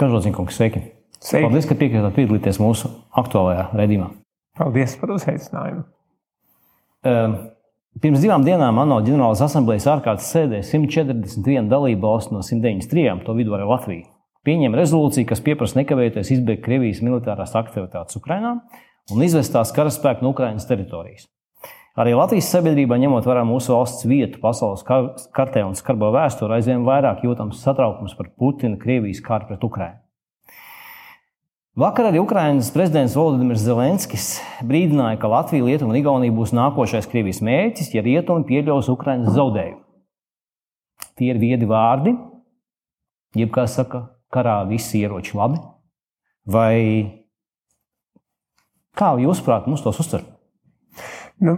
Kažodziņkungs, sveiki! Sveiki. Paldies, ka piekritāt piedalīties mūsu aktuālajā redzījumā. Paldies par uzaicinājumu. Um, Pirms divām dienām ANO ģenerālās asamblejas ārkārtas sēdē 141 dalību valsts no 193, to vidū arī Latvija, pieņēma rezolūciju, kas pieprasa nekavējoties izbeigt Krievijas militārās aktivitātes Ukrajinā un izvest tās karaspēku no Ukrainas teritorijas. Arī Latvijas sabiedrībā, ņemot vērā mūsu valsts vietu pasaules kartē un skarbo vēsturē, aizvien vairāk jūtams satraukums par Putina Krievijas kāru pret Ukrajinu. Vakar arī Ukraiņas prezidents Volodimirs Zelenskis brīdināja, ka Latvija, Lietuva un Igaunija būs nākošais Krievijas mērķis, ja rietumi pieļaus Ukraiņas zaudējumu. Tie ir viedi vārdi, jeb kā saka, karā visi ieroči labi. Vai kā jūs, prāt, mums tos uztver? Nu,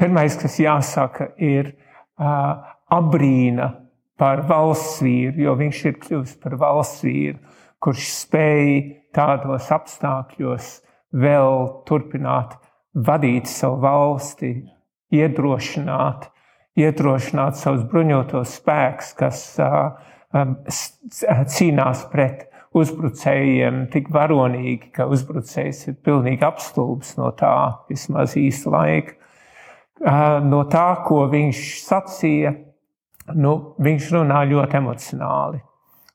Pirmais, kas jāsaka, ir uh, abrīna par valsts vīru, jo viņš ir kļuvis par valsts vīru, kurš spēja tādos apstākļos vēl turpināt vadīt savu valsti, iedrošināt, iedrošināt savus bruņotos spēkus, kas uh, cīnās pret uzbrucējiem tik varonīgi, ka uzbrucējs ir pilnīgi apstulbs no tā vismaz īsta laika. No tā, ko viņš sacīja, nu, viņš runā ļoti emocionāli.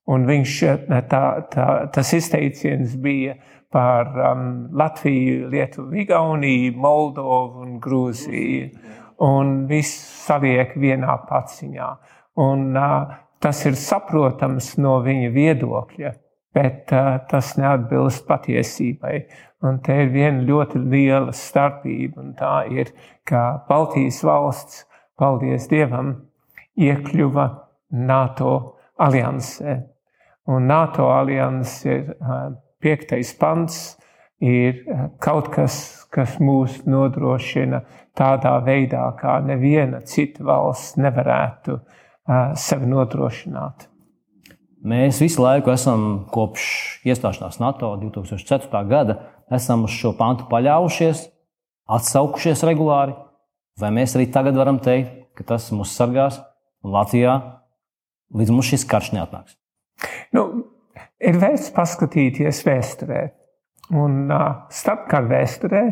Un viņš, tā, tā, tas izteiciens bija par um, Latviju, Lietuvu, Igauniju, Moldovu un Grūziju. Un viss saliek vienā paciņā. Un, uh, tas ir saprotams no viņa viedokļa, bet uh, tas neatbilst patiesībai. Un te ir viena ļoti liela starpība, un tā ir, ka Baltijas valsts, paldies Dievam, iekļuva NATO aliansē. Un NATO alianses ir piektais pants, ir kaut kas, kas mūs nodrošina tādā veidā, kā neviena cita valsts nevarētu sevi nodrošināt. Mēs visu laiku esam kopš iestāšanās NATO 2004. gada esam uz šo pantu paļāvušies, atsaukušies regulāri, vai mēs arī tagad varam teikt, ka tas mūs sargās un Latvijā līdz mums šis karš neatnāks. Nu, ir vērts paskatīties vēsturē. Un uh, starpkara vēsturē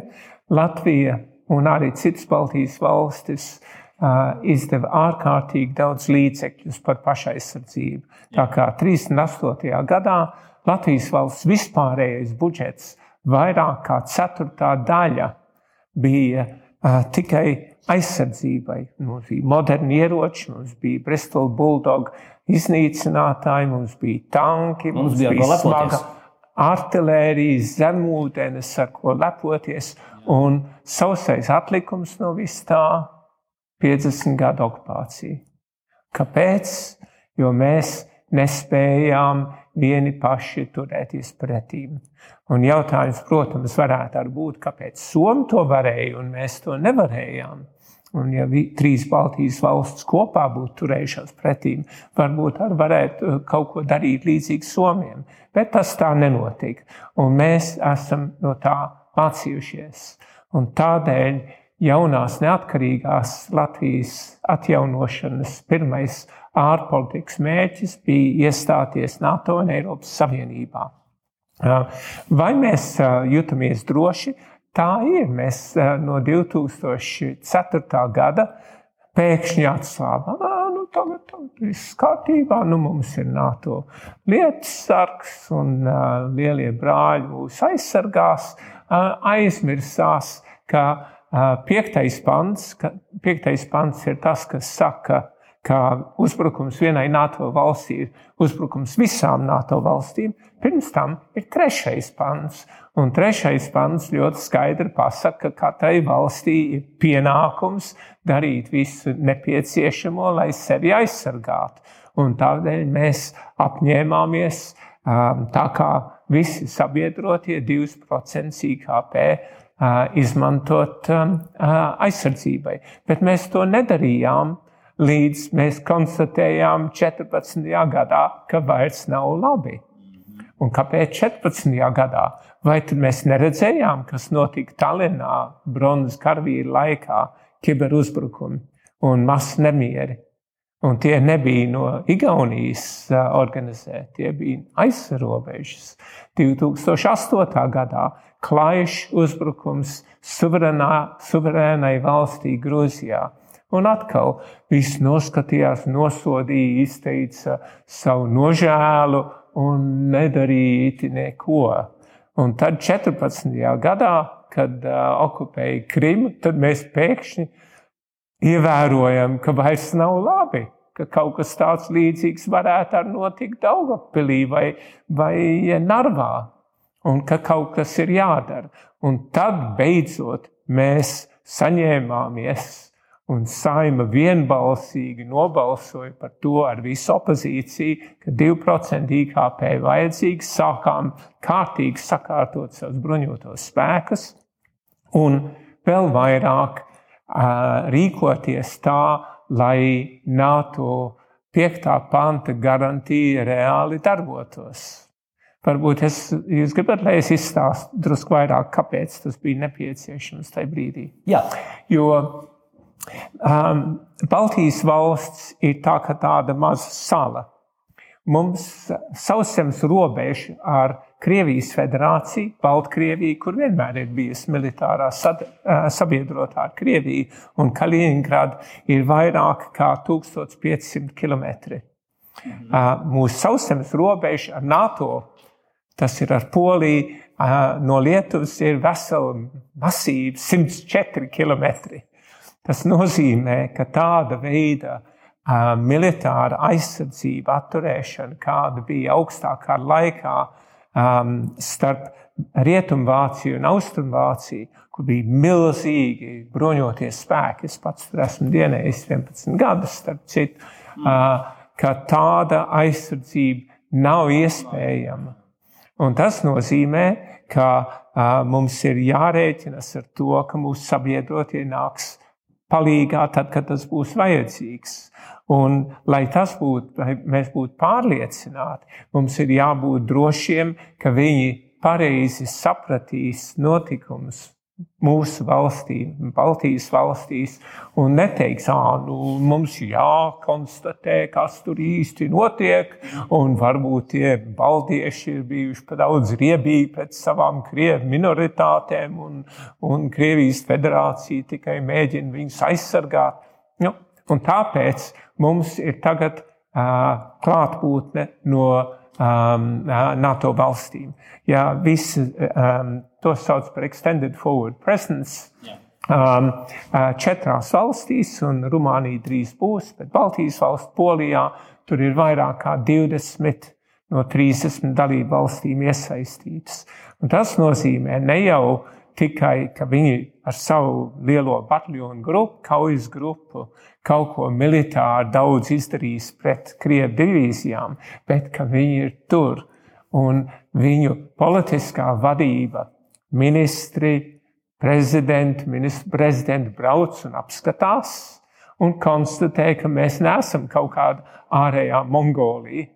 Latvija un arī citas Baltijas valstis uh, izdeva ārkārtīgi daudz līdzekļus par pašaizsardzību. Tā kā 38. gadā Latvijas valsts vispārējais budžets vairāk kā ceturtā daļa bija uh, tikai aizsardzībai. Mums bija moderni ieroči, mums bija Bristol Bulldog iznīcinātāji, mums bija tanki, mums, mums bija, bija smaga artilērija, zemūdens, ar ko lepoties. Un sausais atlikums no vis tā - 50 gadu okupācija. Kāpēc? Jo mēs nespējām vieni paši turēties pretīm. Un jautājums, protams, varētu būt, kāpēc Somija to varēja un mēs to nevarējām. Un, ja vi, trīs Baltijas valstis kopā būtu turējušās pretīm, varbūt arī varētu uh, kaut ko darīt līdzīgi Somijam. Bet tas tā nenotika. Un mēs esam no tā mācījušies. Un tādēļ jaunās neatkarīgās Latvijas atjaunošanas pirmais ārpolitikas mērķis bija iestāties NATO un Eiropas Savienībā. Vai mēs jutamies droši? Tā ir. Mēs no 2004. gada pēkšņi atslābām. Nu, tagad, tagad viss kārtībā, nu, mums ir NATO lietas sargs un uh, lielie brāļi mūs aizsargās. Uh, aizmirsās, ka uh, piektais pants, ka piektais pants ir tas, kas saka, ka uzbrukums vienai NATO valstī ir uzbrukums visām NATO valstīm. Pirms tam ir trešais pants. Un trešais pants ļoti skaidri pasaka, ka katrai valstī ir pienākums darīt visu nepieciešamo, lai sevi aizsargātu. Un tādēļ mēs apņēmāmies, um, tā kā visi sabiedrotie 2% IKP uh, izmantot um, uh, aizsardzībai. Bet mēs to nedarījām līdz mēs konstatējām 14. gadā, ka vairs nav labi. Un kāpēc 14. gadā? Vai tad mēs neredzējām, kas notika Tallinā bronzas karavīra laikā, kiberuzbrukumi un masu nemieri? Un tie nebija no Igaunijas organizēti, tie bija aizsarobežas. 2008. gadā klājš uzbrukums suverēnai valstī Grūzijā. Un atkal viss noskatījās, nosodīja, izteica savu nožēlu un nedarīja īti neko. Un tad 14. gadā, kad uh, okupēja Krimu, tad mēs pēkšņi ievērojam, ka vairs nav labi, ka kaut kas tāds līdzīgs varētu arī notikt Daugavpilī vai, vai Narvā, un ka kaut kas ir jādara. Un tad beidzot mēs saņēmāmies, un saima vienbalsīgi nobalsoja par to ar visu opozīciju, ka 2% IKP vajadzīgs, sākām kārtīgi sakārtot savus bruņotos spēkus, un vēl vairāk uh, rīkoties tā, lai NATO 5. panta garantija reāli darbotos. Varbūt es, jūs gribat, lai es izstāstu drusku vairāk, kāpēc tas bija nepieciešams tajā brīdī. Jā. Jo um, Baltijas valsts ir tā tāda maza sala. Mums sauszemes robeža ar Krievijas federāciju, Baltkrieviju, kur vienmēr ir bijusi militārā sad, uh, sabiedrotā ar Krieviju, un Kaliningrada ir vairāk kā 1500 km. Mhm. Uh, mūsu sauszemes robeža ar NATO Tas ir ar Poliju, no Lietuvas ir veseli masīvi 104 km. Tas nozīmē, ka tāda veida militāra aizsardzība, atturēšana, kāda bija augstākā laikā um, starp Rietumvāciju un Austrumvāciju, kur bija milzīgi bruņoties spēki. Es pats tur esmu dienējis 11 gadus, starp citu, uh, ka tāda aizsardzība nav iespējama Un tas nozīmē, ka uh, mums ir jārēķinas ar to, ka mūsu sabiedrotie nāks palīgā tad, kad tas būs vajadzīgs. Un, lai tas būtu, lai mēs būtu pārliecināti, mums ir jābūt drošiem, ka viņi pareizi sapratīs notikumus mūsu valstī, Baltijas valstīs, un neteiks, ah, nu, mums jākonstatē, kas tur īsti notiek, un varbūt tie baltieši ir bijuši pa daudz riebīgi pret savām krievu minoritātēm, un, un Krievijas federācija tikai mēģina viņus aizsargāt. Nu, tāpēc mums ir tagad uh, klātbūtne no um, NATO valstīm. Ja visi um, To sauc par extended forward presence. Yeah. Um, uh, četrās valstīs, un Rumānija drīz būs, bet Baltijas valsts, Polijā, tur ir vairāk kā 20 no 30 dalību valstīm iesaistītas. Un tas nozīmē ne jau tikai, ka viņi ar savu lielo bataljonu grupu, kaujas grupu, kaut ko militāri daudz izdarīs pret Krievu divīzijām, bet ka viņi ir tur un viņu politiskā vadība ministri, prezidenti, ministru prezidenti brauc un apskatās un konstatē, ka mēs neesam kaut kāda ārējā Mongolija,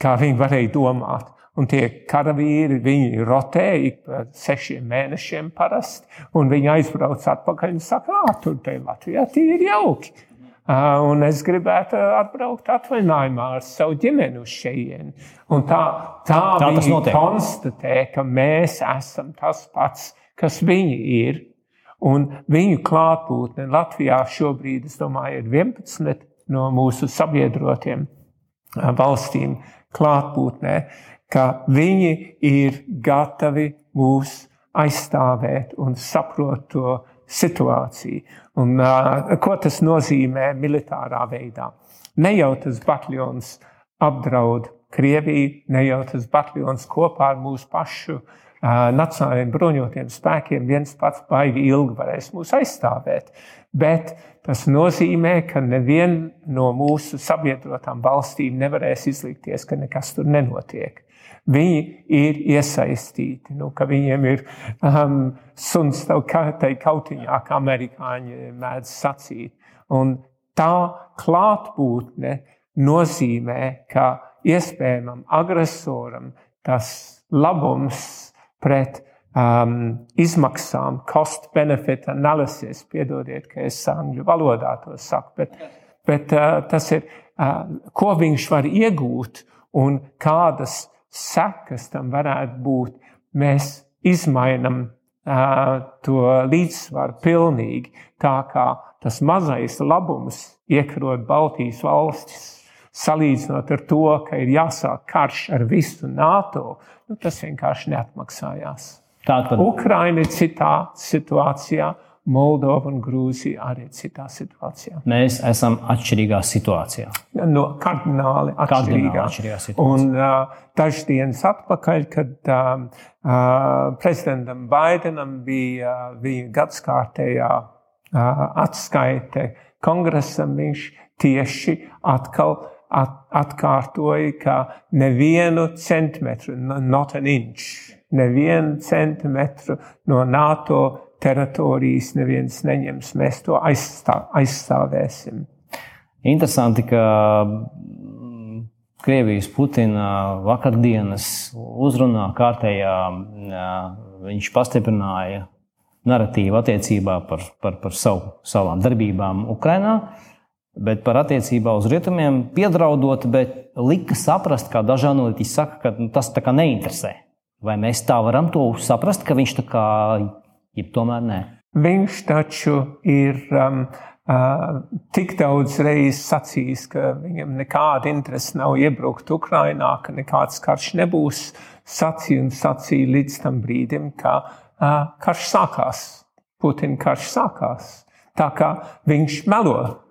kā viņi varēja domāt. Un tie karavīri, viņi rotēja ik pa sešiem mēnešiem parasti, un viņi aizbrauc atpakaļ un saka, ah, tur te Latvijā tīri jauki. Uh, un es gribētu atbraukt atvaļinājumā ar savu ģimeni uz šejieni. Un tā, tā, tā viņi konstatē, ka mēs esam tas pats, kas viņi ir. Un viņu klātbūtne Latvijā šobrīd, es domāju, ir 11 no mūsu sabiedrotiem valstīm klātbūtnē, ka viņi ir gatavi mūs aizstāvēt un saprot to situāciju. Un, uh, ko tas nozīmē militārā veidā? Ne jau tas bataljons apdraud Krieviju, ne jau tas bataljons kopā ar mūsu pašu uh, nacionālajiem bruņotiem spēkiem viens pats baigi ilgi varēs mūs aizstāvēt. Bet tas nozīmē, ka neviena no mūsu sabiedrotām valstīm nevarēs izlikties, ka nekas tur nenotiek. Viņi ir iesaistīti, nu, ka viņiem ir um, suns tai kautiņā, kā amerikāņi mēdz sacīt. Un tā klātbūtne nozīmē, ka iespējamam agresoram tas labums pret um, izmaksām, cost-benefit analysis, piedodiet, ka es angļu valodā to saku, bet bet uh, tas ir, uh, ko viņš var iegūt un kādas sekas tam varētu būt. Mēs izmainam uh, to līdzsvaru pilnīgi tā, kā tas mazais labums iekarot Baltijas valstis. Salīdzinot ar to, ka ir jāsāk karš ar visu NATO, nu, tas vienkārši neatmaksājās. Tātad Ukraina ir citā situācijā, Moldova un Grūzija arī ir citā situācijā. mēs esam atšķirīgā situācijā. No kardināli Kardināli atšķirīgā. atšķirīgā situācijā. Un uh, dažas dienas atpakaļ, kad uh, uh, prezidentam Baidenam bija uh, viņa gadskārtējā uh, atskaite kongresam, viņš tieši atkal at, atkārtoja, ka nevienu centimetru, no- not an inch, nevienu centimetru no NATO teritorijas neviens neņems. Mēs to aizstā, aizstāvēsim. Interesanti, ka mm, Krievijas Putina vakardienas uzrunā kārtējā jā, viņš pastiprināja narratīvu attiecībā par, par, par savu, savām darbībām Ukrajinā, bet par attiecībā uz rietumiem piedraudot, bet lika saprast, kā daži analītiķi saka, ka nu, tas tā kā neinteresē. Vai mēs tā varam to saprast, ka viņš tā kā, ja tomēr nē? Viņš taču ir um, uh, tik daudz reizes sacījis, ka viņam nekāda interese nav iebrukt Ukrajinā, ka nekāds karš nebūs. Sacīja un sacīja līdz tam brīdim, ka uh, karš sākās. Putina karš sākās. Tā kā viņš melo.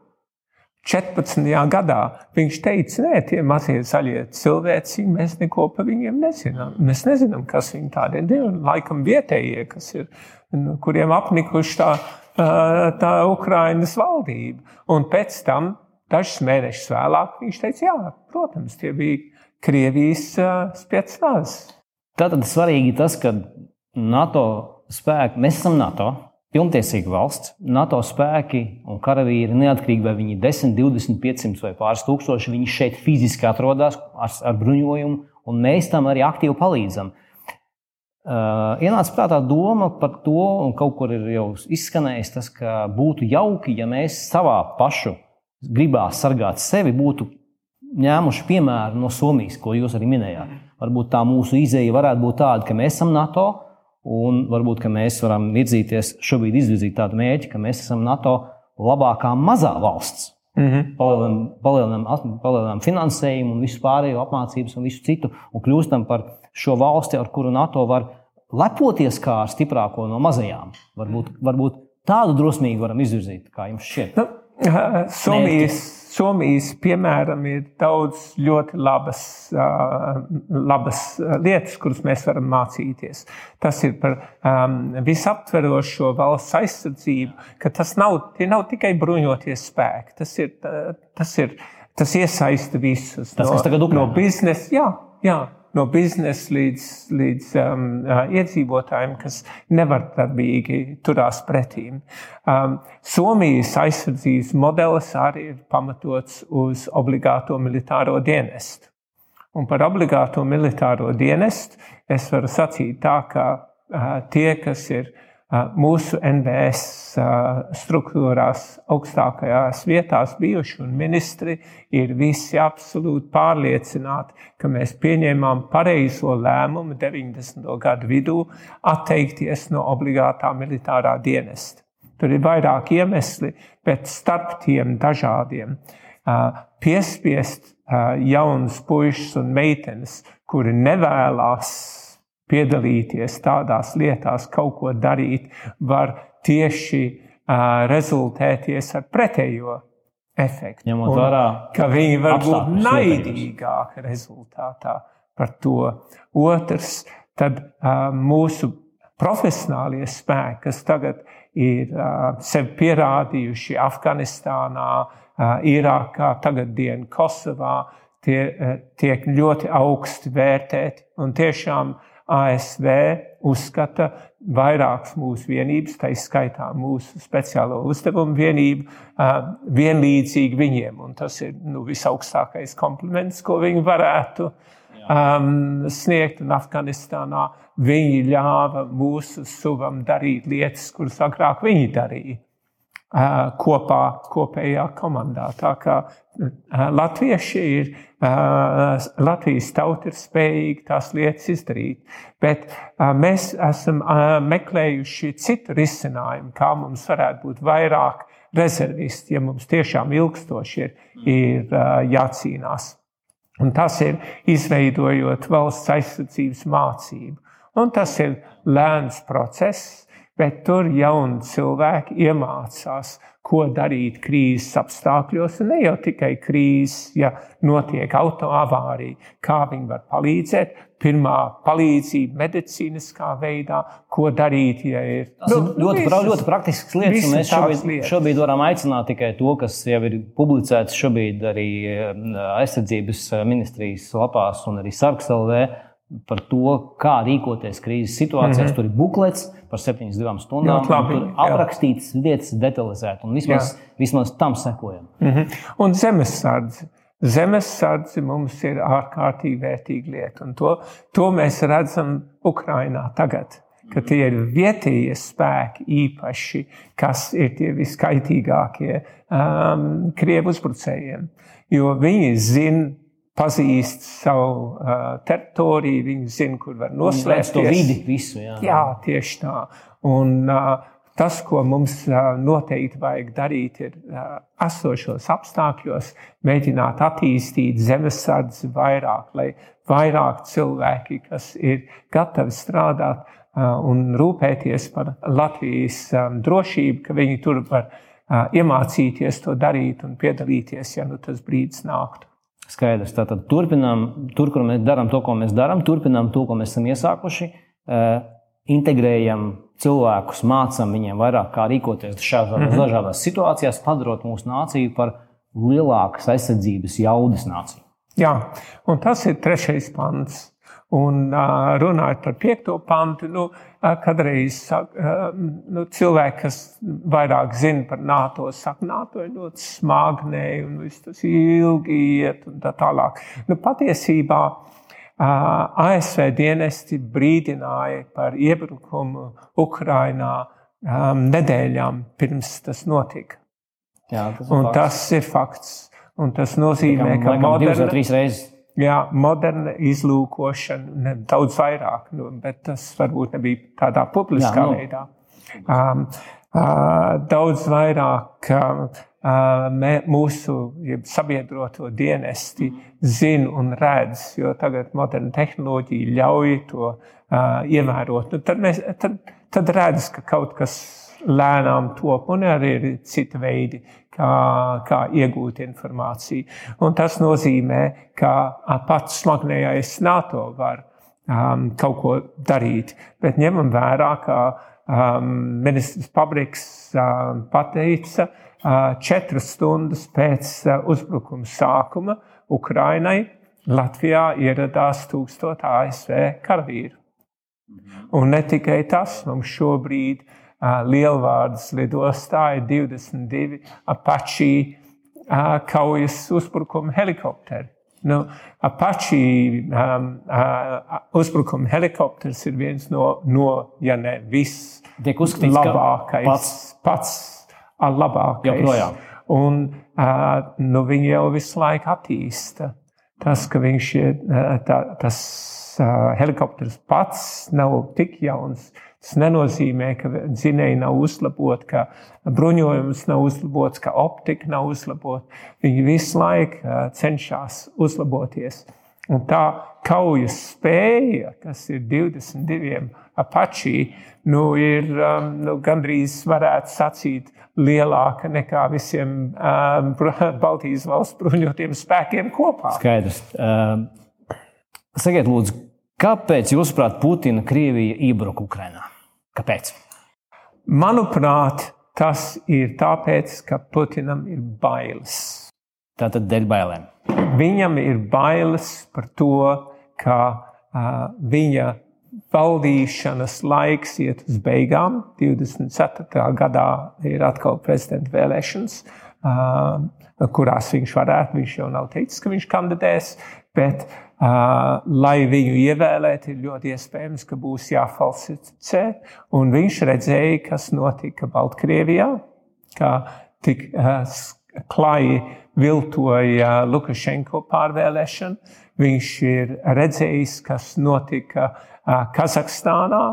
14. gadā viņš teica, nē, tie mazie zaļie cilvēci, mēs neko par viņiem nezinām. Mēs nezinām, kas viņi tādi ir. Laikam vietējie, kas ir, kuriem apnikuši tā, tā Ukrainas valdība. Un pēc tam, dažus mēnešus vēlāk, viņš teica, jā, protams, tie bija Krievijas spēcnās. Tātad svarīgi tas, ka NATO spēki, mēs esam NATO, pilntiesīga valsts, NATO spēki un karavīri neatkarīgi vai viņi ir 10, 20, 500 vai pāris tūkstoši, viņi šeit fiziski atrodas ar, ar bruņojumu, un mēs tam arī aktīvi palīdzam. Uh, ienāca prātā doma par to, un kaut kur ir jau izskanējis tas, ka būtu jauki, ja mēs savā pašu gribā sargāt sevi, būtu ņēmuši piemēru no Somijas, ko jūs arī minējāt. Varbūt tā mūsu izēja varētu būt tāda, ka mēs esam NATO, un varbūt mēs varam virzīties, šobrīd izvirzīt tādu mērķi, ka mēs esam NATO labākā mazā valsts. Mm -hmm. Palielinām, palielinām, palielinām finansējumu, un visu pārējo apmācības un visu citu, un kļūstam par šo valsti, ar kuru NATO var lepoties kā ar stiprāko no mazajām. Varbūt, varbūt tādu drosmīgi varam izvirzīt, kā jums šķiet. Nu, Somijas, Somijas, piemēram, ir daudz ļoti labas, labas lietas, kuras mēs varam mācīties. Tas ir par visaptverošo valsts aizsardzību, ka tas nav, nav tikai bruņoties spēki. Tas, ir, tas, ir, tas iesaista visus. Tas, no, kas tagad no Ukrainā. biznesa, jā, jā, no biznesa līdz, līdz um, iedzīvotājiem, kas nevardarbīgi turās pretīm. Um, Somijas aizsardzības modelis arī ir pamatots uz obligāto militāro dienestu. Un par obligāto militāro dienestu es varu sacīt tā, ka uh, tie, kas ir uh, mūsu NBS struktūrās augstākajās vietās bijuši un ministri, ir visi absolūti pārliecināti, ka mēs pieņēmām pareizo lēmumu 90. gadu vidū atteikties no obligātā militārā dienesta. Tur ir vairāk iemesli, bet starp tiem dažādiem piespiest jaunus puikas un meitenes, kuri nevēlas piedalīties tādās lietās, kaut ko darīt, var tieši uh, rezultēties ar pretējo efektu. Ņemot vērā ka viņi var būt naidīgāki rezultātā par to. Otrs, tad uh, mūsu profesionālie spēki, kas tagad ir uh, sevi pierādījuši Afganistānā, uh, Irākā, tagadien Kosovā, tie uh, tiek ļoti augsti vērtēti. Un tiešām ASV uzskata vairākas mūsu vienības, tā izskaitā mūsu speciālo uzdevumu vienību, vienlīdzīgi viņiem. Un tas ir nu, visaugstākais kompliments, ko viņi varētu um, sniegt. Un Afganistānā viņi ļāva mūsu suvam darīt lietas, kuras agrāk viņi darīja. Kopā, kopējā komandā. Tā kā latvieši ir, Latvijas tauta ir spējīga tās lietas izdarīt, bet mēs esam meklējuši citu risinājumu, kā mums varētu būt vairāk rezervisti, ja mums tiešām ilgstoši ir, ir jācīnās. Un tas ir izveidojot valsts aizsardzības mācību. Un tas ir lēns process, bet tur jauni cilvēki iemācās, ko darīt krīzes apstākļos, un ne jau tikai krīzes, ja notiek autoavārija, kā viņi var palīdzēt, pirmā palīdzība medicīniskā veidā, ko darīt, ja ir. Tas nu, ļoti, visas, ļoti praktisks lietas, un mēs šobrīd, lietas. šobrīd varam aicināt tikai to, kas jau ir publicēts šobrīd arī aizsardzības ministrijas lapās un arī Sarksalvē par to, kā rīkoties krīzes situācijās. Mm -hmm. Tur ir buklets par 72 stundām. Labi, tur aprakstītas lietas detalizēti, un vismaz, jā. vismaz tam sekojam. Mm -hmm. Un zemesardze. Zemesardze mums ir ārkārtīgi vērtīga lieta, un to, to mēs redzam Ukrajinā tagad. Ka tie ir vietējie spēki, īpaši, kas ir tie viskaitīgākie um, krievu uzbrucējiem. Jo viņi zina, pazīst savu uh, teritoriju, viņi zina, kur var noslēpties. To vidi visu, jā. jā, tieši tā. Un uh, tas, ko mums uh, noteikti vajag darīt, ir uh, esošos apstākļos mēģināt attīstīt zemesardzi vairāk, lai vairāk cilvēki, kas ir gatavi strādāt uh, un rūpēties par Latvijas um, drošību, ka viņi tur var iemācīties to darīt un piedalīties, ja nu tas brīdis nāktu. Skaidrs. Tātad turpinām, tur, kur mēs darām to, ko mēs darām, turpinām to, ko mēs esam iesākuši, eh, integrējam cilvēkus, mācām viņiem vairāk, kā rīkoties šādās mm -hmm. dažādās situācijās, padarot mūsu nāciju par lielākas aizsardzības jaudas nāciju. Jā, un tas ir trešais pants. Un runājot par piekto pantu, nu, kādreiz nu, cilvēki, kas vairāk zina par NATO, saka, NATO ir ļoti smagnēji un viss tas ilgi iet un tā tālāk. Nu, patiesībā ASV dienesti brīdināja par iebrukumu Ukrainā nedēļām pirms tas notika. Jā, tas un fakts. tas ir fakts. Un tas nozīmē, ka moderna, Jā, moderna izlūkošana, ne, daudz vairāk, nu, bet tas varbūt nebija tādā publiskā Jā, nu. veidā. Um, uh, daudz vairāk uh, mē, mūsu sabiedroto dienesti zina un redz, jo tagad moderna tehnoloģija ļauj to uh, ievērot. Nu, tad, mēs, tad, tad redz, ka kaut kas lēnām top, un arī ir citi veidi, kā, kā iegūt informāciju. Un tas nozīmē, ka pats smagnējais NATO var um, kaut ko darīt, bet ņemam vērā, ka um, ministrs Pabriks um, pateica, uh, četras stundas pēc uh, uzbrukuma sākuma Ukrainai Latvijā ieradās tūkstoši ASV karavīru. Un ne tikai tas, mums šobrīd ir Lielvārdas lidostā ir 22 Apache kaujas uzbrukuma helikopteri. Nu, Apache um, uh, uzbrukuma helikopters ir viens no, no ja ne viss labākais, pats, pats labākais. Joprojām. Un uh, nu, viņi jau visu laiku attīsta. Tas, ka viņš ir, tā, tas uh, helikopters pats nav tik jauns, Tas nenozīmē, ka dzinēji nav uzlaboti, ka bruņojums nav uzlabots, ka optika nav uzlabota. Viņi visu laiku cenšas uzlaboties. Un tā kaujas spēja, kas ir 22 apačī, nu, ir um, nu, gandrīz varētu sacīt lielāka nekā visiem um, Baltijas valsts bruņotiem spēkiem kopā. Skaidrs. Uh, sakiet, lūdzu, kāpēc, jūsuprāt, Putina Krievija iebruka Ukrainā? Kāpēc? Manuprāt, tas ir tāpēc, ka Putinam ir bailes. Tātad dēļ bailēm. Viņam ir bailes par to, ka uh, viņa valdīšanas laiks iet uz beigām. 24. gadā ir atkal prezidenta vēlēšanas, kurās viņš varētu, viņš jau nav teicis, ka viņš kandidēs, bet Uh, lai viņu ievēlētu, ir ļoti iespējams, ka būs jāfalsificē. Un viņš redzēja, kas notika Baltkrievijā. ka tik uh, klāji viltoja Lukašenko pārvēlēšanu. Viņš ir redzējis, kas notika uh, Kazahstānā,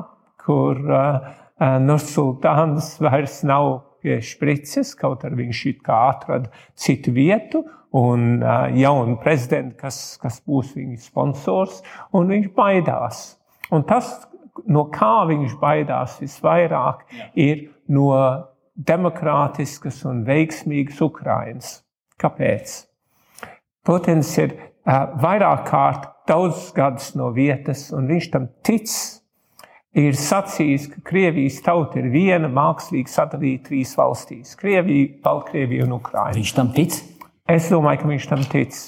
kur uh, Nursultāns vairs nav pie šprices, kaut arī viņš it kā atrada citu vietu un uh, jaunu prezidentu, kas, kas būs viņa sponsors, un viņš baidās. Un tas, no kā viņš baidās visvairāk, ir no demokrātiskas un veiksmīgas Ukrainas. Kāpēc? Putins ir uh, vairāk kārt daudzus gadus no vietas, un viņš tam tic. Ir sacījis, ka Krievijas tauta ir viena mākslīgi sadalīta trīs valstīs - Krievija, Baltkrievija un Ukraina. Viņš tam tic? Es domāju, ka viņš tam tic.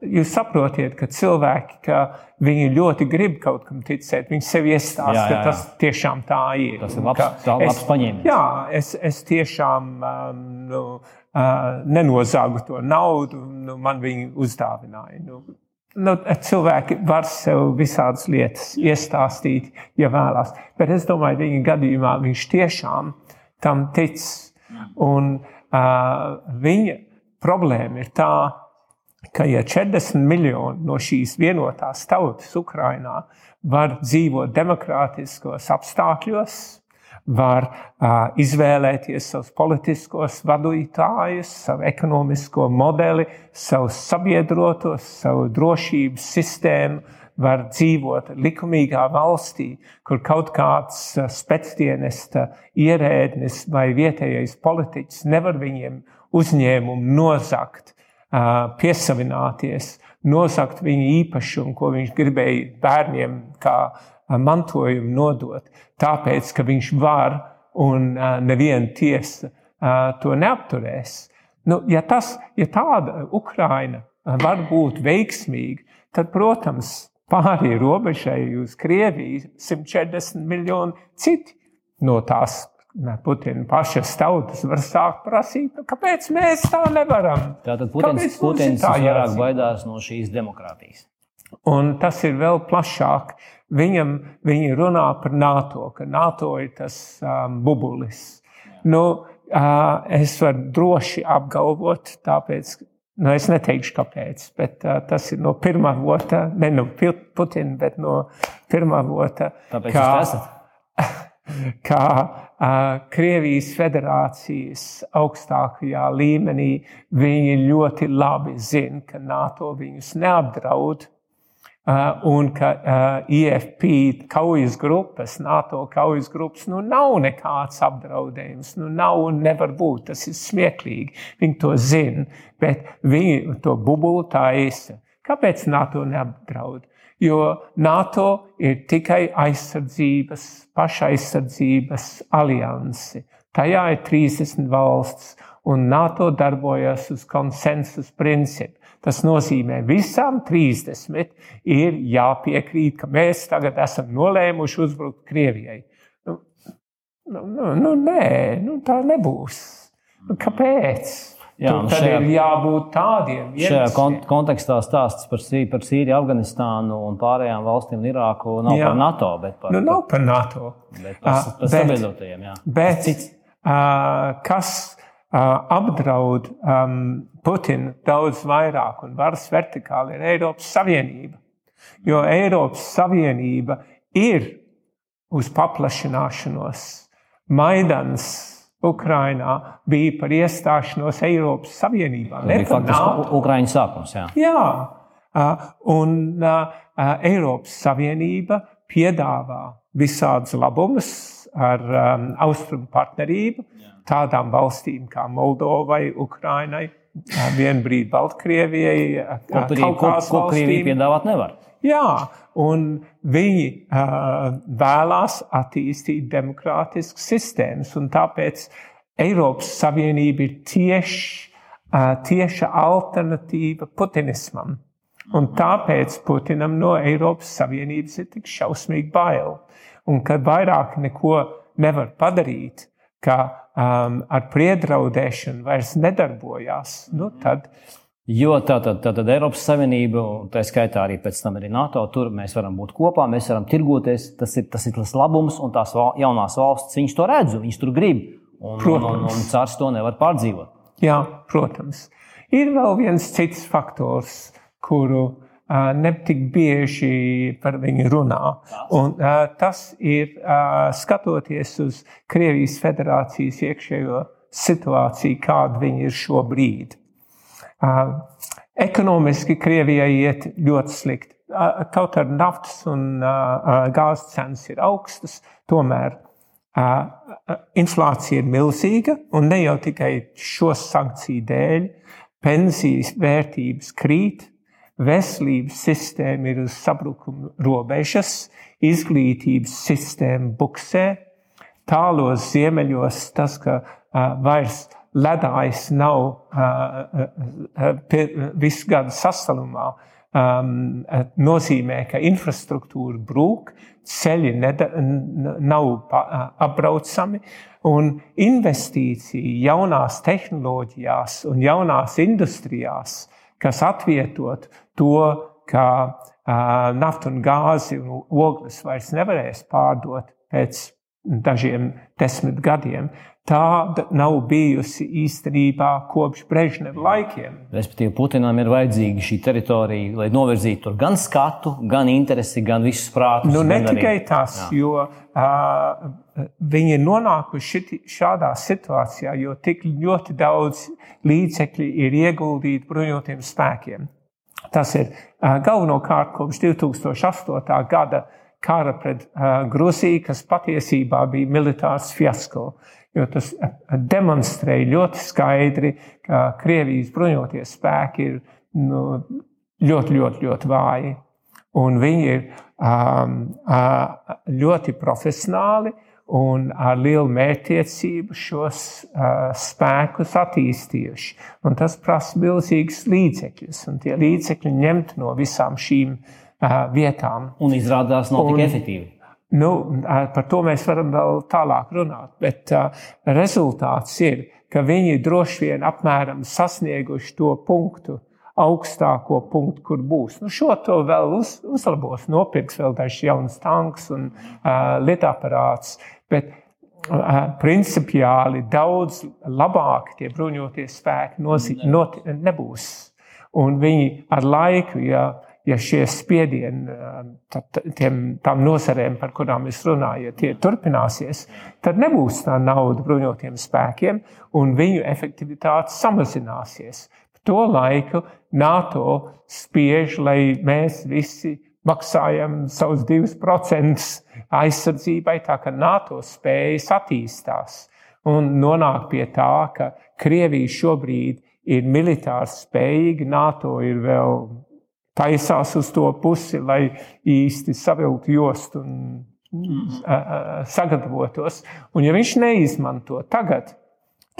Jūs saprotiet, ka cilvēki, ka viņi ļoti grib kaut kam ticēt, viņi sev iestāsta, jā, jā, jā. ka tas tiešām tā ir. Tas ir labs, tā, labs paņēmiens. Jā, es, es tiešām um, nu, uh, nenozāgu to naudu, nu, man viņi uzdāvināja. Nu, nu, cilvēki var sev visādas lietas iestāstīt, ja vēlās. Bet es domāju, viņa gadījumā viņš tiešām tam tic. Un uh, viņa Problēma ir tā, ka ja 40 miljoni no šīs vienotās tautas Ukrainā var dzīvot demokrātiskos apstākļos, var uh, izvēlēties savus politiskos vadītājus, savu ekonomisko modeli, savus sabiedrotos, savu drošības sistēmu, var dzīvot likumīgā valstī, kur kaut kāds spēcdienesta ierēdnis vai vietējais politiķis nevar viņiem uzņēmumu nozagt, piesavināties, nozagt viņa īpašumu, ko viņš gribēja bērniem kā mantojumu nodot, tāpēc, ka viņš var un neviena tiesa to neapturēs. Nu, ja, tas, ja tāda Ukraina var būt veiksmīga, tad, protams, pāri robežai uz Krieviju 140 miljoni citi no tās Putina pašas tautas var sākt prasīt, nu, kāpēc mēs tā nevaram. Tātad Putins, Putins vairāk baidās no šīs demokrātijas. Un tas ir vēl plašāk. Viņam, viņi runā par NATO, ka NATO ir tas um, bubulis. Nu, uh, es varu droši apgalvot, tāpēc, nu, es neteikšu, kāpēc, bet uh, tas ir no pirmā vota, ne no Putina, bet no pirmā vota. Tāpēc kā, jūs esat? kā uh, Krievijas federācijas augstākajā līmenī viņi ļoti labi zina, ka NATO viņus neapdraud. Uh, un ka uh, IFP kaujas grupas, NATO kaujas grupas, nu nav nekāds apdraudējums, nu nav un nevar būt. Tas ir smieklīgi. Viņi to zina, bet viņi to bubulu taisa. Kāpēc NATO neapdraud? Jo NATO ir tikai aizsardzības, pašaizsardzības alianse. Tajā ir 30 valsts, un NATO darbojas uz konsensus principu. Tas nozīmē, ka visām 30 ir jāpiekrīt, ka mēs tagad esam nolēmuši uzbrukt Krievijai. Nu, nu, nu, nu nē, nu, tā nebūs. Nu, kāpēc? Jā, Tur šajā, ir jābūt tādiem. Šajā kont kontekstā stāsts par, Sī, par Sīriju, Afganistānu un pārējām valstīm Irāku nav jā. par NATO. Par, nu, nav par NATO. Bet par, par bet, sabiedrotajiem. Jā. Bet, Cits. uh, kas uh, apdraud um, Putinu daudz vairāk un varas vertikāli ir Eiropas Savienība. Jo Eiropas Savienība ir uz paplašināšanos. Maidans Ukrainā bija par iestāšanos Eiropas Savienībā. Tas bija faktiski Ukraiņas sākums. Jā, jā. un Eiropas Savienība piedāvā visādus labumus ar um, austrumu partnerību tādām valstīm kā Moldovai, Ukrainai, vienbrīd Baltkrievijai, ko, ko, ko Krievija piedāvāt nevar. Jā, un viņi uh, vēlās attīstīt demokrātiskas sistēmas, un tāpēc Eiropas Savienība ir tieši, uh, tieša alternatīva putinismam. Un tāpēc Putinam no Eiropas Savienības ir tik šausmīgi bail. Un kad vairāk neko nevar padarīt, ka um, ar priedraudēšanu vairs nedarbojās, nu tad Jo tātad, tātad Eiropas Savienība, tā skaitā arī pēc tam arī NATO, tur mēs varam būt kopā, mēs varam tirgoties. Tas ir tas, ir tas labums, un tās jaunās valstis, viņas to redz, viņas tur grib. Un, un, un, Protams. un cars to nevar pārdzīvot. Jā, protams. Ir vēl viens cits faktors, kuru uh, netik bieži par viņu runā. Un, uh, tas ir uh, skatoties uz Krievijas federācijas iekšējo situāciju, kāda viņa ir šobrīd. Ekonomiski Krievijai iet ļoti slikti. Kaut arī naftas un gāzes cenas ir augstas, tomēr inflācija ir milzīga un ne jau tikai šo sankciju dēļ. Pensijas vērtības krīt, veselības sistēma ir uz sabrukuma robežas, izglītības sistēma buksē, tālos ziemeļos tas, ka vairs ledājs nav uh, visu gadu sasalumā, um, nozīmē, ka infrastruktūra brūk, ceļi neda, nav apbraucami, un investīcija jaunās tehnoloģijās un jaunās industrijās, kas atvietot to, ka uh, naftu un gāzi un ogles vairs nevarēs pārdot pēc dažiem desmit gadiem, tāda nav bijusi īstenībā kopš Brežneva laikiem. Respektīvi, Putinam ir vajadzīga šī teritorija, lai novirzītu tur gan skatu, gan interesi, gan visus prātus. Nu, ne tikai arī- tas, Jā. jo uh, viņi ir nonākuši šiti, šādā situācijā, jo tik ļoti daudz līdzekļu ir ieguldīti bruņotiem spēkiem. Tas ir uh, galvenokārt kopš 2008. gada kara pret uh, Grūziju, kas patiesībā bija militārs fiasko. Jo tas demonstrēja ļoti skaidri, ka Krievijas bruņotie spēki ir nu, ļoti, ļoti, ļoti vāji. Un viņi ir um, ļoti profesionāli un ar lielu mērķtiecību šos uh, spēkus attīstījuši. Un tas prasa milzīgus līdzekļus, un tie līdzekļi ņemt no visām šīm uh, vietām. Un izrādās nav Un- tik efektīvi. Nu, par to mēs varam vēl tālāk runāt, bet uh, rezultāts ir, ka viņi droši vien apmēram sasnieguši to punktu, augstāko punktu, kur būs. Nu, šo to vēl uz, uzlabos, nopirks vēl dažs jauns tanks un uh, lietaparāts, bet uh, principiāli daudz labāk tie bruņotie spēki nozi, not, nebūs. Un viņi ar laiku, ja, ja šie spiedieni ta- tiem, tām nozarēm, par kurām es runāju, ja tie turpināsies, tad nebūs tā nauda bruņotiem spēkiem, un viņu efektivitāte samazināsies. To laiku NATO spiež, lai mēs visi maksājam savus 2% aizsardzībai, tā ka NATO spējas attīstās un nonāk pie tā, ka Krievija šobrīd ir militāri spējīga, NATO ir vēl taisās uz to pusi, lai īsti savilktu jostu un a, sagatavotos. Un ja viņš neizmanto tagad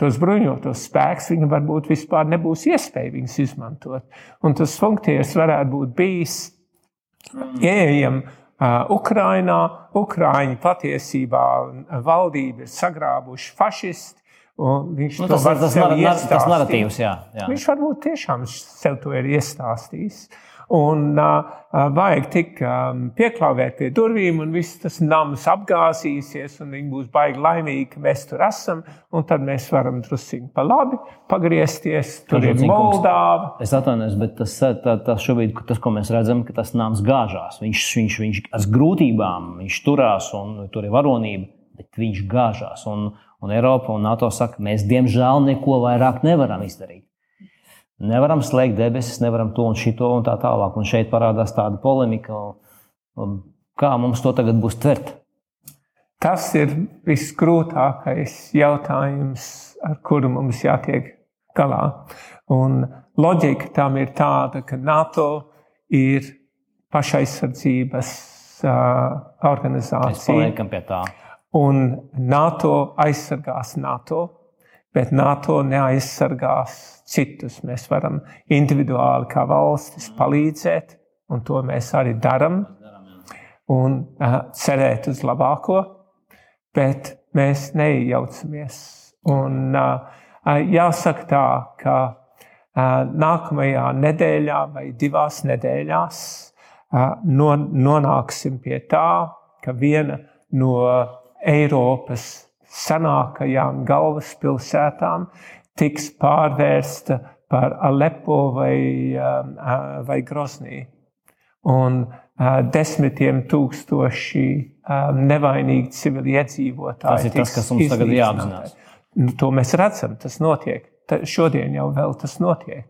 tos bruņotos spēkus, viņam varbūt vispār nebūs iespēja viņus izmantot. Un tas funkcijas varētu būt bijis ieejam uh, Ukrainā. Ukraiņi patiesībā valdība ir sagrābuši fašisti. Viņš Nu, tas, tas, tas iestāstīt. narratīvs, jā. jā. Viņš varbūt tiešām sev to ir iestāstījis. Un vajag tik pieklāvēt pie durvīm, un viss tas nams apgāzīsies, un viņi būs baigi laimīgi, ka mēs tur esam. Un tad mēs varam druskuļi pa labi pagriezties. Tur ir. Moldāva. Es atvainojos, bet tas, tā, tas šobrīd, tas, ko mēs redzam, ka tas nams gāžās. Viņš, viņš, viņš ar grūtībām viņš turās un tur ir varonība, bet viņš gāžās. Un, un Eiropa un NATO saka, mēs diemžēl neko vairāk nevaram izdarīt. Nevaram slēgt debesis, nevaram to un šito un tā tālāk. Un šeit parādās tāda polemika, kā mums to tagad būs tvert. Tas ir visgrūtākais jautājums, ar kuru mums jātiek galā. Un loģika tam ir tāda, ka NATO ir pašaizsardzības uh, Mēs organizācija. paliekam pie tā. Un NATO aizsargās NATO, bet NATO neaizsargās citus. Mēs varam individuāli kā valstis palīdzēt, un to mēs arī darām, un uh, cerēt uz labāko, bet mēs neiejaucamies. Un, uh, uh, jāsaka tā, ka uh, nākamajā nedēļā vai divās nedēļās uh, non, nonāksim pie tā, ka viena no Eiropas senākajām galvaspilsētām tiks pārvērsta par Alepo vai, um, uh, vai Grosnī. Un uh, desmitiem tūkstoši um, nevainīgi civili iedzīvotāji. Tas ir tas, kas mums tagad jāapzinās. Nu, to mēs redzam, tas notiek. Ta, šodien jau vēl tas notiek.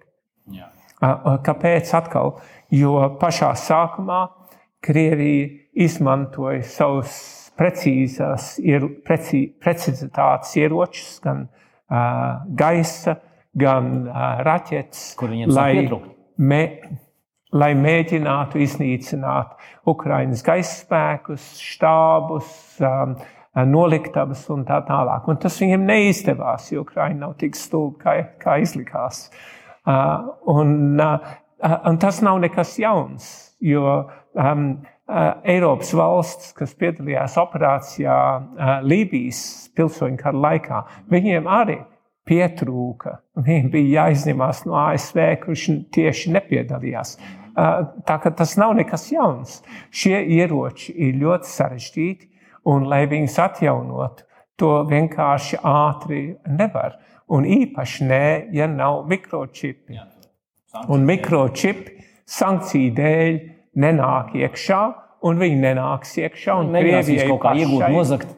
Jā. Kāpēc atkal? Jo pašā sākumā Krievija izmantoja savus precīzās, precī, precizitātes ieročus, gan uh, gaisa, gan uh, raķetes, lai, me, lai mēģinātu iznīcināt Ukraiņas gaisa spēkus, štābus, um, noliktavas un tā tālāk. Un tas viņiem neizdevās, jo Ukraiņa nav tik stulba, kā, kā izlikās. Uh, un, uh, un tas nav nekas jauns, jo um, Eiropas valsts, kas piedalījās operācijā uh, Lībijas pilsoņu kara laikā, viņiem arī pietrūka. Viņiem bija jāizņemās no ASV, kurš tieši nepiedalījās. Tā ka tas nav nekas jauns. Šie ieroči ir ļoti sarežģīti, un lai viņus atjaunotu, to vienkārši ātri nevar. Un īpaši nē, ja nav mikročipi. Un mikročipi sankciju dēļ nenāk iekšā, un viņi nenāks iekšā. Krievijai kaut kā iegūt, nozagt.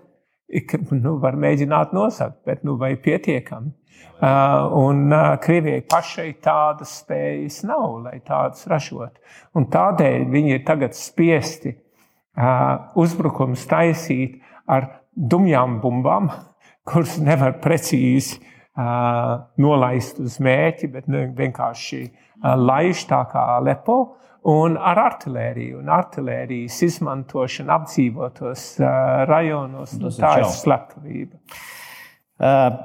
Nu, var mēģināt nosakt, bet nu, vai pietiekami? Uh, un uh, Krievijai pašai tādas spējas nav, lai tādas ražot. Un tādēļ viņi ir tagad spiesti uh, uzbrukums taisīt ar dumjām bumbām, kuras nevar precīzi nolaist uz mērķi, bet nu, vienkārši laiž tā kā lepo. Un ar artēriju, un artērijas izmantošanu apdzīvotos rajonos, nu, tā ir slepkavība. Uh,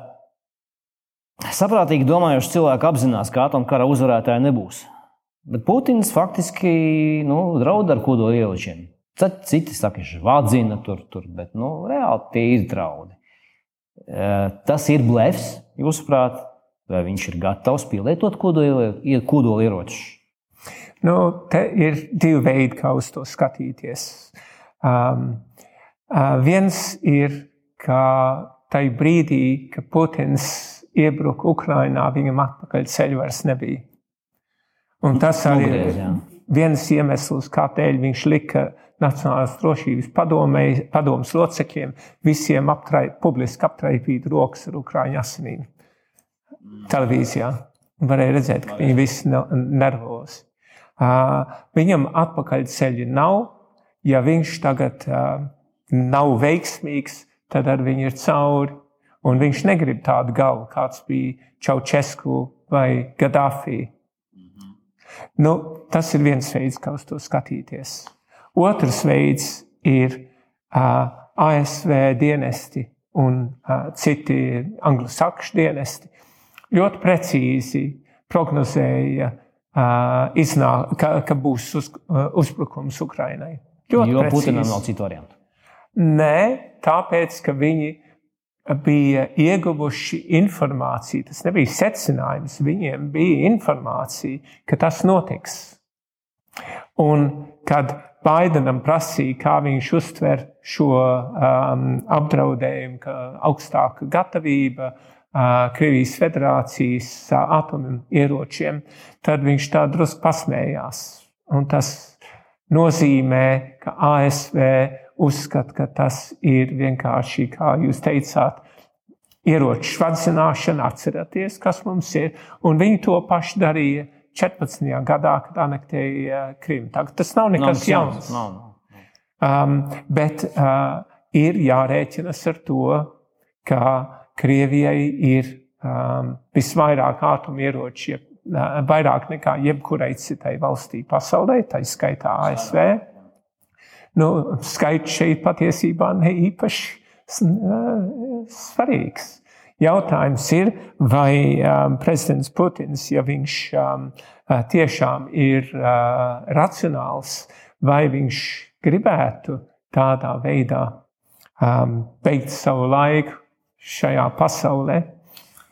Saprātīgi domājoši cilvēki apzinās, ka atomkara uzvarētāja nebūs. Bet Putins faktiski nu, draud ar kodolieročiem. Citi saka, ka vādzina tur, tur, bet nu, reāli tie ir draudi. E, tas ir blefs, jūsuprāt, vai viņš ir gatavs pielietot kodolieročus? Nu, te ir divi veidi, kā uz to skatīties. Um, uh, viens ir, ka tajā brīdī, kad Putins iebruka Ukrainā, viņam atpakaļ ceļu vairs nebija. Un tas arī ir viens iemesls, kādēļ viņš lika Nacionālās drošības padomus locekļiem visiem aptraip, publiski aptraipīt rokas ar Ukrāņu asinīm. Televīzijā varēja redzēt, ka viņi visi nervozi. Viņam atpakaļ ceļi nav. Ja viņš tagad nav veiksmīgs, tad ar viņu ir cauri. Un viņš negrib tādu galvu, kāds bija Čaučesku vai Gaddafi. -hmm. nu, tas ir viens veids, kā uz to skatīties. Otrs veids ir uh, ASV dienesti un uh, citi anglosakšu dienesti. Ļoti precīzi prognozēja, uh, iznā, ka, ka būs uz, uzbrukums Ukrainai. Ļoti jo precīzi. Putinam nav citu variantu. Nē, tāpēc, ka viņi bija ieguvuši informāciju. Tas nebija secinājums, viņiem bija informācija, ka tas notiks. Un kad Baidenam prasīja, kā viņš uztver šo um, apdraudējumu, ka augstāka gatavība uh, Krievijas federācijas uh, atomieročiem, tad viņš tā drusku pasmējās. Un tas nozīmē, ka ASV uzskata, ka tas ir vienkārši, kā jūs teicāt, ieroču švadzināšana, atcerieties, kas mums ir. Un viņi to paši darīja 14. gadā, kad anektēja Krimu. Tas nav nekas nav, jauns. Nav, nav. Um, bet uh, ir jārēķinas ar to, ka Krievijai ir um, visvairāk atomieroči, uh, vairāk nekā jebkurai citai valstī pasaulē, tā izskaitā ASV. Nu, skaits šeit patiesībā ne īpaši svarīgs. Jautājums ir, vai um, prezidents Putins, ja viņš um, tiešām ir uh, racionāls, vai viņš gribētu tādā veidā um, beigt savu laiku šajā pasaulē.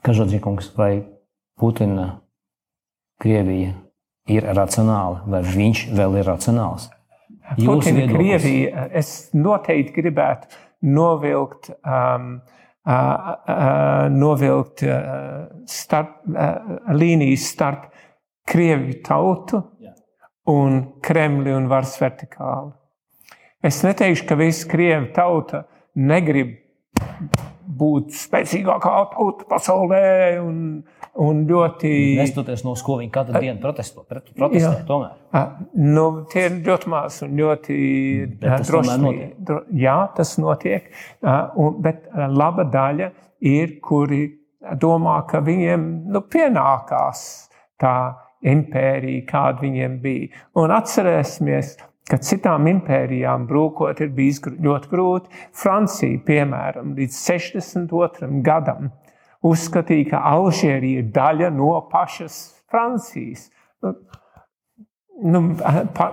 Kažodzīkungs, vai Putina Krievija ir racionāla, vai viņš vēl ir racionāls? Putina Krievija, es noteikti gribētu novilkt um, novilkt starp, līnijas starp Krieviju tautu un Kremli un varas vertikāli. Es neteikšu, ka visa Krievija tauta negrib būt spēcīgākā tauta pasaulē un, un ļoti. Nestoties no ko viņi katru dienu protesto, protestē, jā. tomēr. Nu, tie ir ļoti maz un ļoti droši. Jā, tas notiek, un, bet laba daļa ir, kuri domā, ka viņiem nu, pienākās tā impērija, kāda viņiem bija. Un atcerēsimies, ka citām impērijām brūkot ir bijis ļoti grūti. Francija, piemēram, līdz 62. gadam uzskatīja, ka Alžērija ir daļa no pašas Francijas. Nu, nu,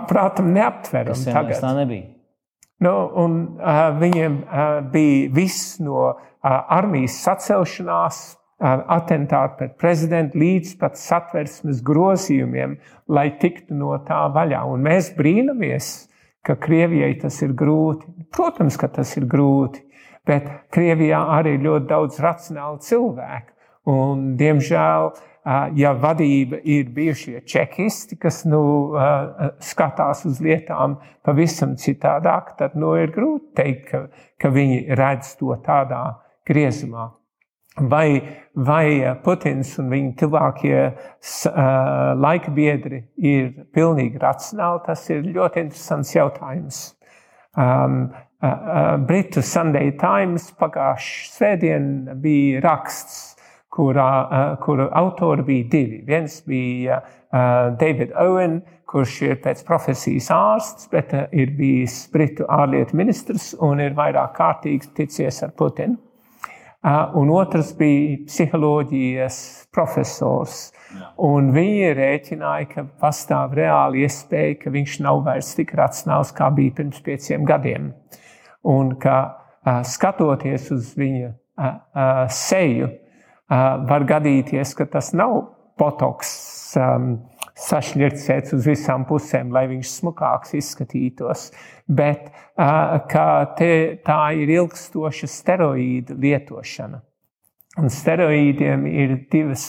prātam, neaptveram. Tas tā nebija. Nu, un, uh, viņiem uh, bija viss no uh, armijas sacelšanās atentātu pret prezidentu līdz pat satversmes grozījumiem, lai tiktu no tā vaļā. Un mēs brīnamies, ka Krievijai tas ir grūti. Protams, ka tas ir grūti, bet Krievijā arī ir ļoti daudz racionālu cilvēku. Un, diemžēl, ja vadība ir bijušie čekisti, kas nu, skatās uz lietām pavisam citādāk, tad nu, ir grūti teikt, ka, ka viņi redz to tādā griezumā vai, vai eh, Putins un viņa tuvākie uh, laika biedri ir pilnīgi racionāli, tas ir ļoti interesants jautājums. Um, uh, Britu Sunday Times pagājušā svētdien bija raksts, kurā, kuru autori bija divi. Viens bija David Owen, kurš ir pēc profesijas ārsts, bet ir bijis Britu ārlietu ministrs un ir vairāk kārtīgi ticies ar Putinu un otrs bija psiholoģijas profesors. Un viņi rēķināja, ka pastāv reāli iespēja, ka viņš nav vairs tik racionāls, kā bija pirms pieciem gadiem. Un ka skatoties uz viņa seju, var gadīties, ka tas nav potoks sašķircēts uz visām pusēm, lai viņš smukāks izskatītos, bet ka te, tā ir ilgstoša steroīdu lietošana. Un steroīdiem ir divas,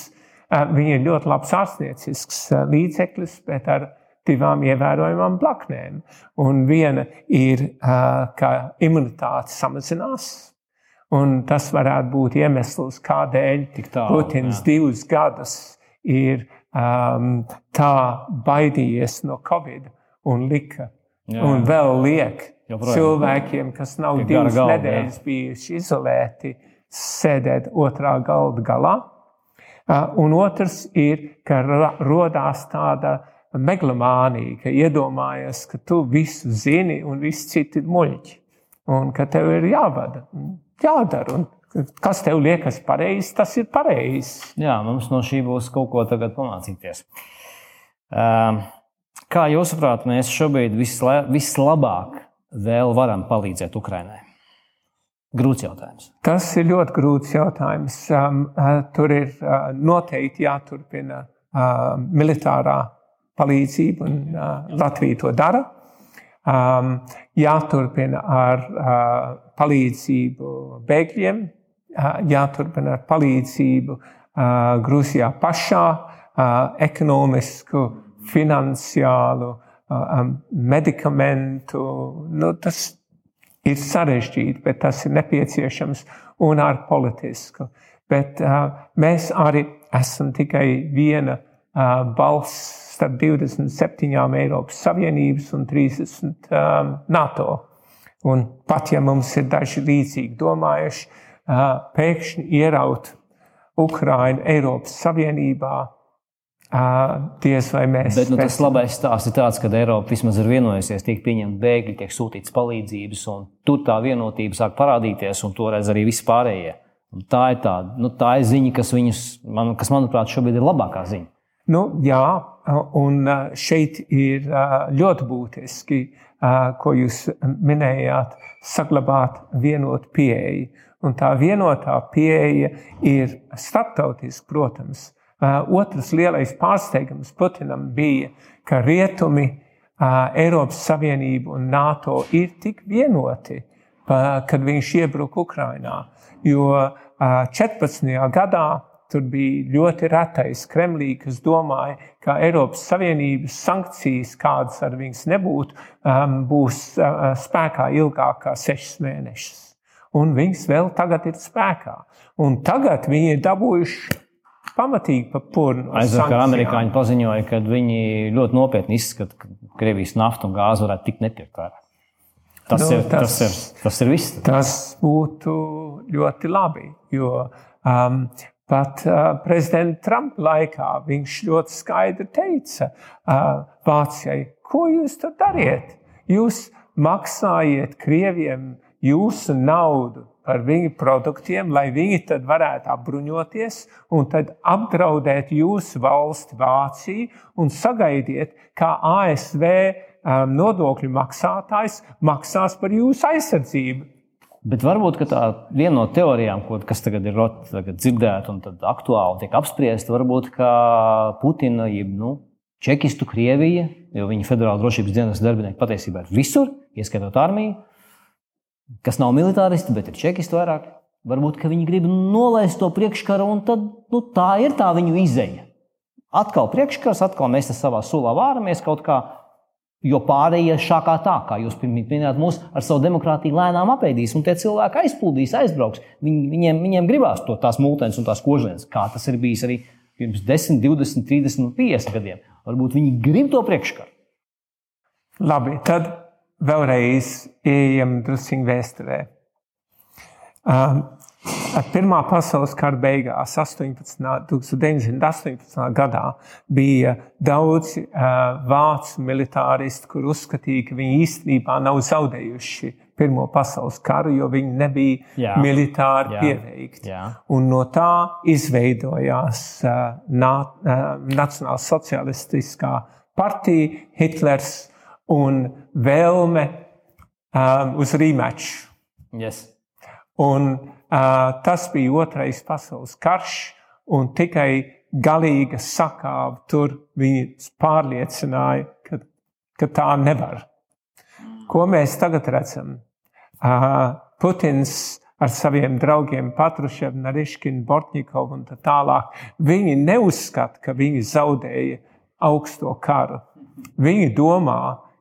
viņi ir ļoti labs ārstniecisks līdzeklis, bet ar divām ievērojamām blaknēm. Un viena ir, ka imunitāte samazinās, un tas varētu būt iemesls, kādēļ Putins divus gadus ir um, tā baidījies no Covid un lika. Jā. Un vēl liek Joprojām. cilvēkiem, kas nav ja divas galda, nedēļas jā. bijuši izolēti, sēdēt otrā galda galā. Uh, un otrs ir, ka radās tāda megalomānija, ka iedomājies, ka tu visu zini un visi citi ir muļķi. Un ka tev ir jāvada, jādara. Un Kas tev liekas pareizs, tas ir pareizs. Jā, mums no šī būs kaut ko tagad pamācīties. Kā jūsuprāt, mēs šobrīd vislabāk vēl varam palīdzēt Ukraiņai? Grūts jautājums. Tas ir ļoti grūts jautājums. Um, uh, tur ir uh, noteikti jāturpina uh, militārā palīdzība, un Latvija to dara. Um, jāturpina ar palīdzību bēgļiem, jāturpina ar palīdzību Grūzijā pašā, ekonomisku, finansiālu, medikamentu. Nu, tas ir sarežģīti, bet tas ir nepieciešams un ar politisku. Bet mēs arī esam tikai viena balss starp 27 Eiropas Savienības un 30 NATO. Un pat ja mums ir daži līdzīgi domājuši, pēkšņi ieraut Ukraiņu Eiropas Savienībā. Diez vai mēs. Bet nu, tas labais stāsts ir tāds, ka Eiropa vismaz ir vienojusies, tiek pieņemti bēgļi, tiek sūtīts palīdzības, un tur tā vienotība sāk parādīties, un toreiz arī viss pārējie. Un tā ir tā, nu, tā ir ziņa, kas, viņus, man, kas, manuprāt, šobrīd ir labākā ziņa. Nu, jā, un šeit ir ļoti būtiski, ko jūs minējāt, saglabāt vienotu pieeju. Un tā vienotā pieeja ir starptautiska, protams. Otrs lielais pārsteigums Putinam bija, ka rietumi, Eiropas Savienība un NATO ir tik vienoti kad viņš iebruka Ukrainā. Jo 14. gadā tur bija ļoti retais Kremlī, kas domāja, ka Eiropas Savienības sankcijas, kādas ar viņas nebūtu, būs spēkā ilgāk kā sešas mēnešus. Un viņas vēl tagad ir spēkā. Un tagad viņi ir dabūjuši pamatīgi pa purnu. Aizvakar amerikāņi paziņoja, ka viņi ļoti nopietni izskata, ka Krievijas nafta un gāze varētu tikt nepirkt vērā. Tas, nu, ir, tas, tas, ir, tas ir viss. Tas būtu ļoti labi, jo um, pat uh, prezidenta Trumpa laikā viņš ļoti skaidri teica uh, Vācijai, ko jūs tur dariet? Jūs maksājiet Krieviem jūsu naudu par viņu produktiem, lai viņi tad varētu apbruņoties un tad apdraudēt jūsu valsti, Vāciju, un sagaidiet, kā ASV um, nodokļu maksātājs maksās par jūsu aizsardzību. Bet varbūt tā viena no teorijām, ko, kas tagad ir tagad dzirdēta un aktuāli tiek apspriesta, varbūt Putina, jeb nu, Čekistu Krievija, jo viņa federāla drošības dienas darbinieki patiesībā ir visur, ieskaitot armiju kas nav militāristi, bet ir čekisti vairāk. Varbūt viņi grib nolaist to priekškaru, un tad, nu, tā ir tā viņu izēja. Atkal priekškars, atkal mēs savā sulā vāramies kaut kā, jo pārējie šākā tā, kā jūs minējāt, mūs ar savu demokrātiju lēnām apēdīs, un tie cilvēki aizplūdīs, aizbrauks. Viņ, viņiem, viņiem gribās to tās mūtens un tās kožlienes, kā tas ir bijis arī pirms 10, 20, 30 un 50 gadiem. Varbūt viņi grib to priekškaru. Labi, tad vēlreiz ejam druskuļi vēsturē. Um, Pirmā pasaules kara beigās, 18, 1918. gadā, bija daudz uh, vācu militāristi, kur uzskatīja, ka viņi īstenībā nav zaudējuši Pirmo pasaules karu, jo viņi nebija jā, militāri jā, pieveikti. Jā. Un no tā izveidojās uh, na, uh, Nacionāla socialistiskā partija, Hitlers un vēlme um, uz rīmeču. Yes. Un, uh, tas bija otrais pasaules karš, un tikai galīga sakāve tur viņi pārliecināja, ka, ka tā nevar. Ko mēs tagad redzam? Uh, Putins ar saviem draugiem Patruševu, Nariškinu, Bortņikovu un tā tālāk, viņi neuzskata, ka viņi zaudēja augsto karu. Viņi domā,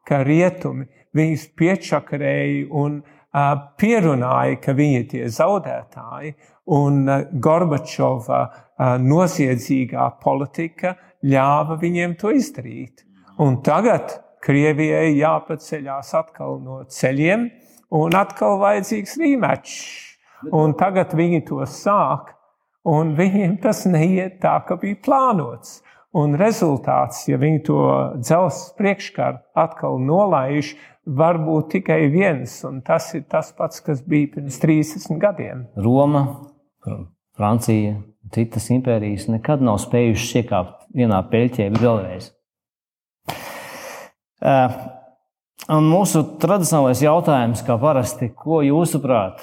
ka rietumi viņus piečakarēja un uh, pierunāja, ka viņi ir tie zaudētāji, un uh, Gorbačova uh, noziedzīgā politika ļāva viņiem to izdarīt. Un tagad Krievijai jāpaceļās atkal no ceļiem, un atkal vajadzīgs rīmečs. Un tagad viņi to sāk, un viņiem tas neiet tā, kā bija plānots. Un rezultāts, ja viņi to dzelzceļa priekškaru atkal nolaiž, var būt tikai viens, tas ir tas pats, kas bija pirms 30 gadiem. Roma, Francija, citas impērijas nekad nav spējušas iekāpt vienā peļķē vēlreiz. Uh, un mūsu tradicionālais jautājums, kā parasti, ko jūsuprāt,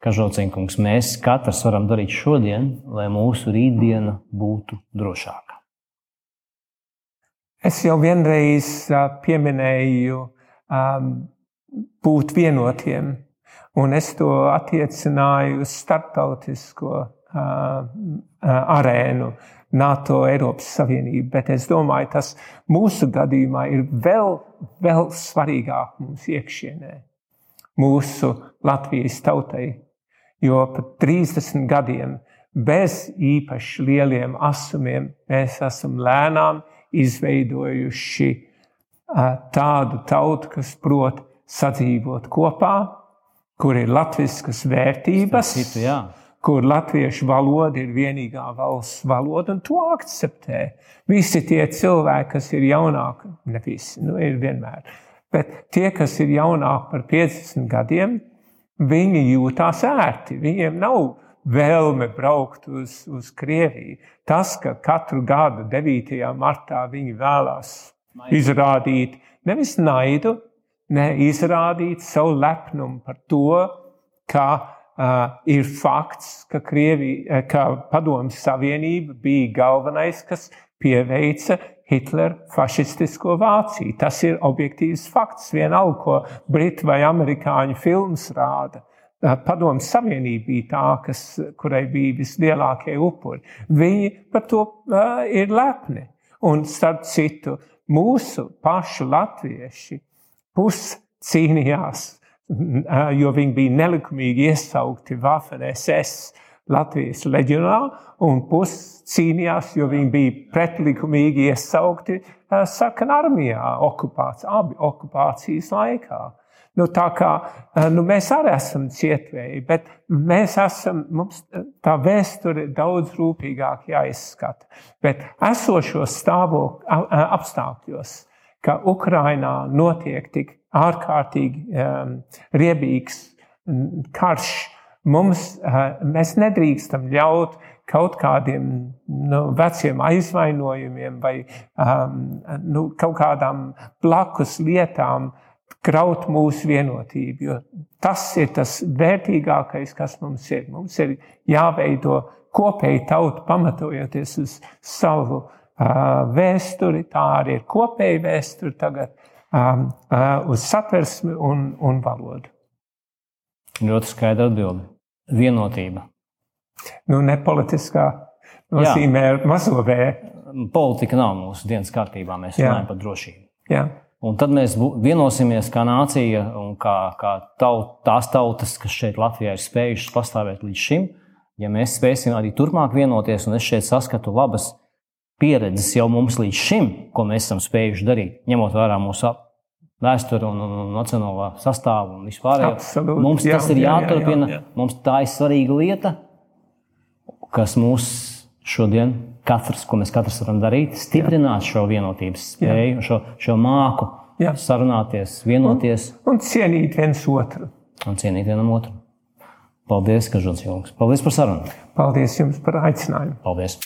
Kažociņkungs, mēs katrs varam darīt šodien, lai mūsu rītdiena būtu drošāka? Es jau vienreiz pieminēju būt vienotiem, un es to attiecināju uz starptautisko arēnu, NATO, Eiropas Savienību. Bet es domāju, tas mūsu gadījumā ir vēl, vēl svarīgāk mums iekšienē, mūsu Latvijas tautai. Jo pat 30 gadiem bez īpaši lieliem asumiem mēs esam lēnām izveidojuši tādu tautu, kas prot sadzīvot kopā, kur ir latviskas vērtības, citu, kur latviešu valoda ir vienīgā valsts valoda, un to akceptē. Visi tie cilvēki, kas ir jaunāki, ne visi, nu, ir vienmēr, bet tie, kas ir jaunāki par 50 gadiem, viņi jūtās ērti. Viņiem nav vēlme braukt uz, uz Krieviju. Tas, ka katru gadu 9. martā viņi vēlās izrādīt nevis naidu, ne izrādīt savu lepnumu par to, ka uh, ir fakts, ka, Krievija, ka Padomju Savienība bija galvenais, kas pieveica Hitlera fašistisko Vāciju. Tas ir objektīvs fakts. Vienalga, ko Britu vai Amerikāņu filmas rāda. Padomu Savienība bija tā, kas, kurai bija vislielākie upuri. Viņi par to uh, ir lepni. Un starp citu, mūsu pašu latvieši pus cīnījās, uh, jo viņi bija nelikumīgi iesaukti Waffen SS Latvijas leģionā, un pus cīnījās, jo viņi bija pretlikumīgi iesaukti uh, sarkanā armijā okupācijas, abi okupācijas laikā. Nu, tā kā nu, mēs arī esam cietvēji, bet mēs esam, mums tā vēsture ir daudz rūpīgāk jāizskata. Bet esošos stāvokļos, apstākļos, ka Ukrainā notiek tik ārkārtīgi um, riebīgs karš, mums, uh, mēs nedrīkstam ļaut kaut kādiem nu, veciem aizvainojumiem vai um, nu, kaut kādām blakus lietām uh, kraut mūsu vienotību. Jo tas ir tas vērtīgākais, kas mums ir. Mums ir jāveido kopēji tauta, pamatojoties uz savu uh, vēsturi. Tā arī ir kopēja vēsture tagad um, uh, uz satversmi un, un valodu. Ļoti skaidra atbilde. Vienotība. Nu, ne politiskā nozīmē, mazo vēju. Politika nav mūsu dienas kārtībā. Mēs runājam par drošību. Jā. Un tad mēs vienosimies kā nācija un kā, kā taut, tās tautas, kas šeit Latvijā ir spējušas pastāvēt līdz šim. Ja mēs spēsim arī turpmāk vienoties, un es šeit saskatu labas pieredzes jau mums līdz šim, ko mēs esam spējuši darīt, ņemot vērā mūsu vēsturi un, un, un nacionālā sastāvu un vispār. Mums jā, tas ir jāturpina. Jā, jā, jā. Mums tā ir svarīga lieta, kas mūs šodien katrs, ko mēs katrs varam darīt, stiprināt Jā. šo vienotības spēju, šo, šo māku, Jā. sarunāties, vienoties. Un, un cienīt viens otru. Un cienīt vienam otru. Paldies, Kažots Jungs. Paldies par sarunu. Paldies jums par aicinājumu. Paldies.